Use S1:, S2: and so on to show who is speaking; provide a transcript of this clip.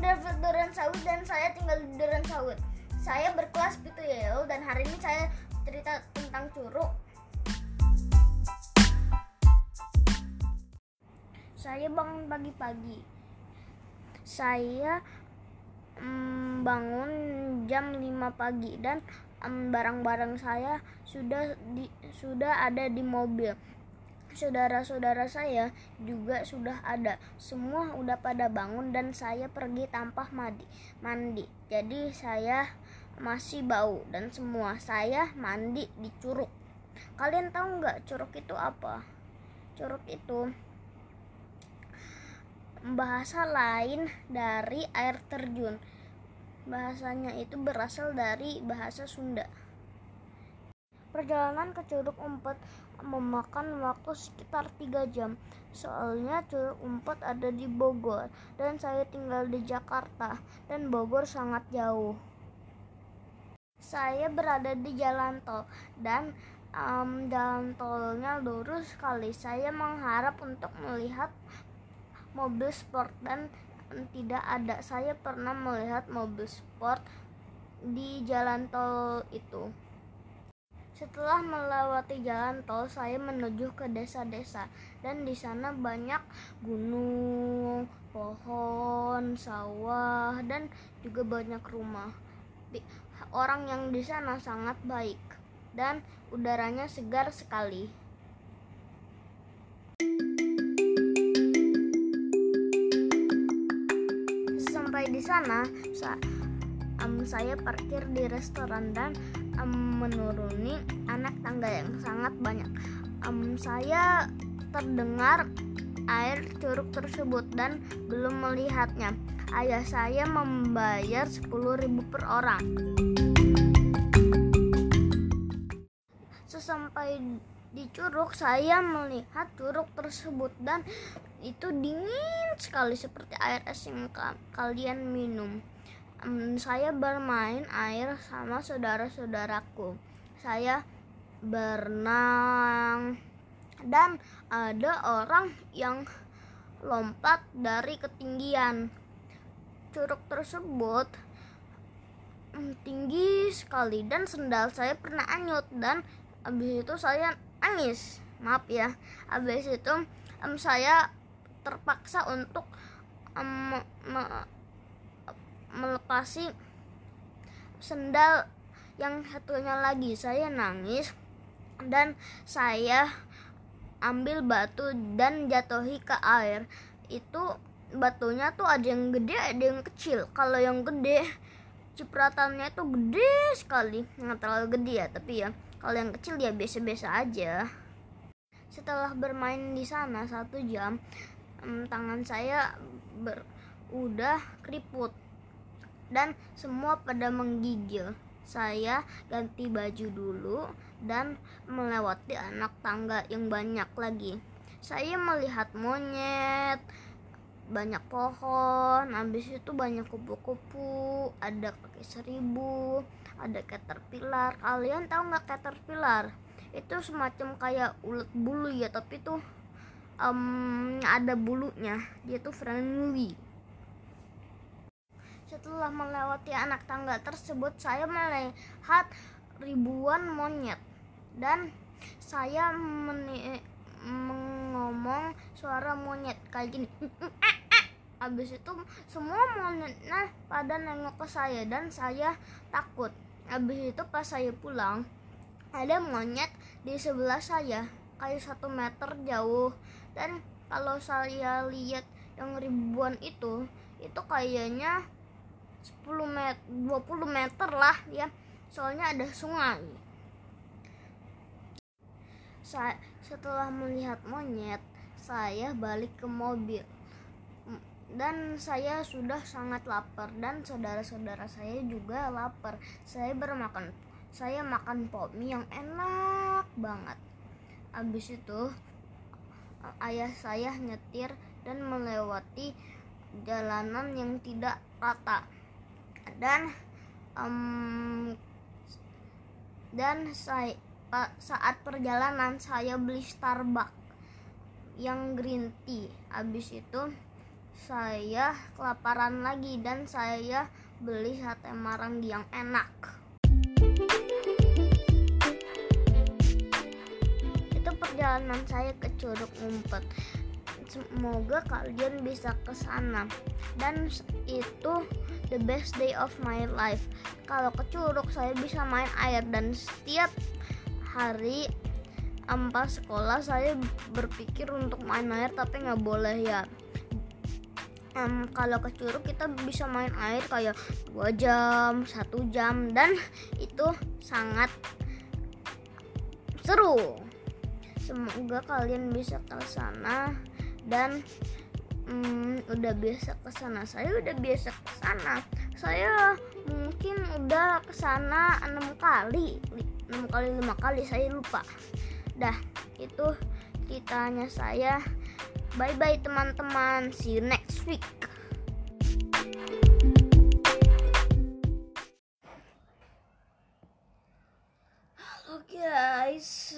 S1: David Duren Sawit dan saya tinggal di Duren Sawit. Saya berkelas Pitu Yel dan hari ini saya cerita tentang curug. Saya bangun pagi-pagi. Saya mm, bangun jam 5 pagi dan mm, barang-barang saya sudah di, sudah ada di mobil saudara-saudara saya juga sudah ada. Semua udah pada bangun dan saya pergi tanpa mandi. Mandi. Jadi saya masih bau dan semua saya mandi di curug. Kalian tahu nggak curug itu apa? Curug itu bahasa lain dari air terjun. Bahasanya itu berasal dari bahasa Sunda. Perjalanan ke Curug Umpet memakan waktu sekitar 3 jam. Soalnya Curug Umpet ada di Bogor dan saya tinggal di Jakarta dan Bogor sangat jauh. Saya berada di jalan tol dan um, jalan tolnya lurus sekali. Saya mengharap untuk melihat mobil sport dan tidak ada. Saya pernah melihat mobil sport di jalan tol itu. Setelah melewati jalan tol, saya menuju ke desa-desa dan di sana banyak gunung, pohon, sawah dan juga banyak rumah. Orang yang di sana sangat baik dan udaranya segar sekali. Sampai di sana, um, saya parkir di restoran dan um, menuruni anak tangga yang sangat banyak. Um, saya terdengar air curug tersebut dan belum melihatnya. Ayah saya membayar 10.000 per orang. Sesampai di curug saya melihat curug tersebut dan itu dingin sekali seperti air es yang kalian minum um, saya bermain air sama saudara-saudaraku. Saya berenang dan ada orang yang lompat dari ketinggian. Curug tersebut tinggi sekali dan sendal saya pernah anyut dan habis itu saya nangis. Maaf ya. Habis itu um, saya terpaksa untuk um, melepasi sendal yang satunya lagi. Saya nangis dan saya ambil batu dan jatuhi ke air. Itu batunya tuh ada yang gede ada yang kecil. Kalau yang gede cipratannya itu gede sekali. Nggak terlalu gede ya tapi ya kalau yang kecil ya biasa-biasa aja. Setelah bermain di sana satu jam tangan saya ber, udah keriput dan semua pada menggigil. Saya ganti baju dulu dan melewati anak tangga yang banyak lagi. Saya melihat monyet, banyak pohon, habis itu banyak kupu-kupu, ada kaki seribu, ada caterpillar. Kalian tahu nggak caterpillar? Itu semacam kayak ulat bulu ya, tapi tuh um, ada bulunya. Dia tuh friendly. Setelah melewati anak tangga tersebut, saya melihat ribuan monyet dan saya mengomong suara monyet kayak gini. Habis itu semua monyetnya pada nengok ke saya dan saya takut. Habis itu pas saya pulang, ada monyet di sebelah saya kayak satu meter jauh dan kalau saya lihat yang ribuan itu itu kayaknya 10 meter 20 meter lah ya soalnya ada sungai. Saya setelah melihat monyet saya balik ke mobil. Dan saya sudah sangat lapar dan saudara-saudara saya juga lapar. Saya bermakan saya makan pop mie yang enak banget. Habis itu ayah saya nyetir dan melewati jalanan yang tidak rata dan um, dan saya saat perjalanan saya beli Starbucks yang green tea. Habis itu saya kelaparan lagi dan saya beli sate marang yang enak. Itu perjalanan saya ke Curug Ngumpet semoga kalian bisa ke sana. Dan itu the best day of my life. Kalau ke Curug saya bisa main air. Dan setiap hari empat sekolah saya berpikir untuk main air tapi nggak boleh ya. Um, kalau ke curug kita bisa main air kayak dua jam satu jam. Dan itu sangat seru. Semoga kalian bisa ke sana dan um, udah biasa ke sana saya udah biasa ke sana saya mungkin udah ke sana enam kali enam kali lima kali saya lupa dah itu ceritanya saya Bye bye teman-teman. See you next week. Halo guys.